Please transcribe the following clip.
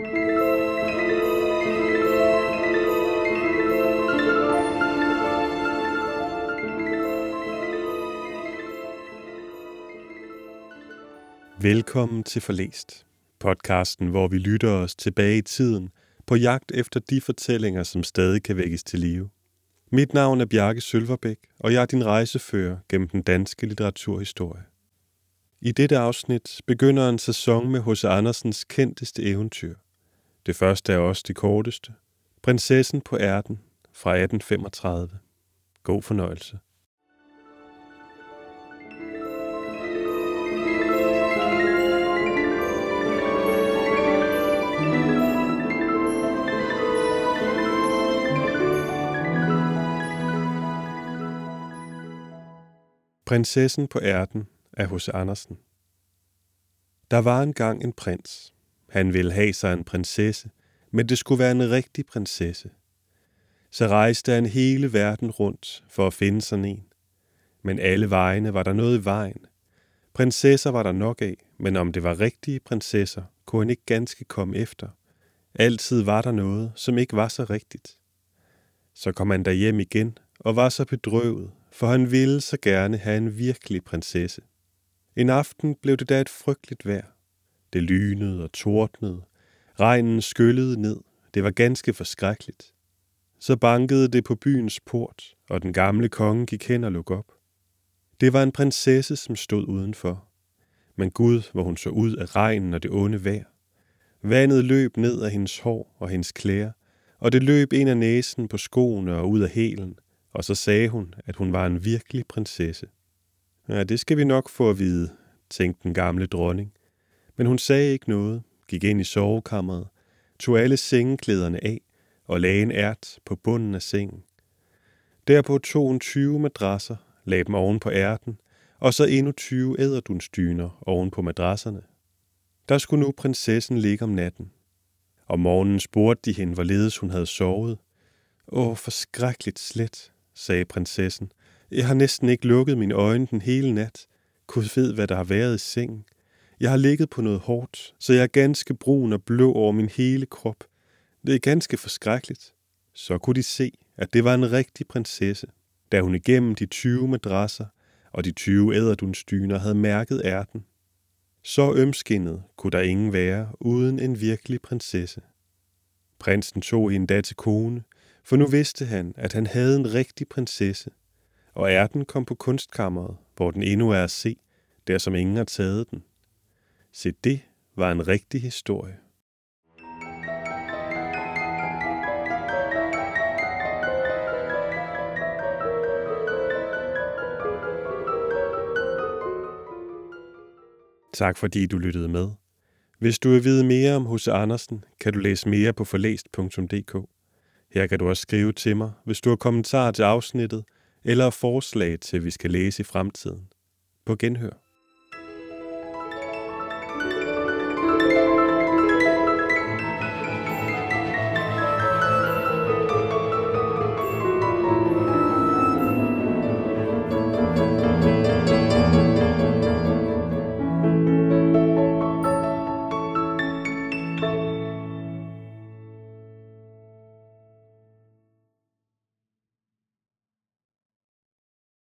Velkommen til Forlæst, podcasten, hvor vi lytter os tilbage i tiden på jagt efter de fortællinger, som stadig kan vækkes til live. Mit navn er Bjarke Sølverbæk, og jeg er din rejsefører gennem den danske litteraturhistorie. I dette afsnit begynder en sæson med H.C. Andersens kendteste eventyr. Det første er også det korteste. Prinsessen på ærten fra 1835. God fornøjelse. Prinsessen på ærten af H.C. Andersen. Der var engang en prins. Han ville have sig en prinsesse, men det skulle være en rigtig prinsesse. Så rejste han hele verden rundt for at finde sådan en. Men alle vejene var der noget i vejen. Prinsesser var der nok af, men om det var rigtige prinsesser, kunne han ikke ganske komme efter. Altid var der noget, som ikke var så rigtigt. Så kom han hjem igen og var så bedrøvet, for han ville så gerne have en virkelig prinsesse. En aften blev det da et frygteligt vejr. Det lynede og tordnede. Regnen skyllede ned. Det var ganske forskrækkeligt. Så bankede det på byens port, og den gamle konge gik hen og lukkede op. Det var en prinsesse, som stod udenfor. Men Gud, hvor hun så ud af regnen og det onde vejr. Vandet løb ned af hendes hår og hendes klæder, og det løb ind af næsen på skoene og ud af hælen, og så sagde hun, at hun var en virkelig prinsesse. Ja, det skal vi nok få at vide, tænkte den gamle dronning. Men hun sagde ikke noget, gik ind i sovekammeret, tog alle sengeklæderne af og lagde en ært på bunden af sengen. Derpå tog hun 20 madrasser, lagde dem oven på ærten, og så endnu 20 æderdunstyner oven på madrasserne. Der skulle nu prinsessen ligge om natten. Om morgenen spurgte de hende, hvorledes hun havde sovet. Åh, forskrækkeligt slet, sagde prinsessen. Jeg har næsten ikke lukket mine øjne den hele nat. Kunne ved, hvad der har været i sengen. Jeg har ligget på noget hårdt, så jeg er ganske brun og blå over min hele krop. Det er ganske forskrækkeligt. Så kunne de se, at det var en rigtig prinsesse, da hun igennem de 20 madrasser og de 20 æderdunstyner havde mærket ærten. Så ømskinnet kunne der ingen være uden en virkelig prinsesse. Prinsen tog hende da til kone, for nu vidste han, at han havde en rigtig prinsesse, og ærten kom på kunstkammeret, hvor den endnu er at se, der som ingen har taget den. Se, det var en rigtig historie. Tak fordi du lyttede med. Hvis du vil vide mere om H.C. Andersen, kan du læse mere på forlæst.dk. Her kan du også skrive til mig, hvis du har kommentarer til afsnittet, eller forslag til, vi skal læse i fremtiden. På genhør.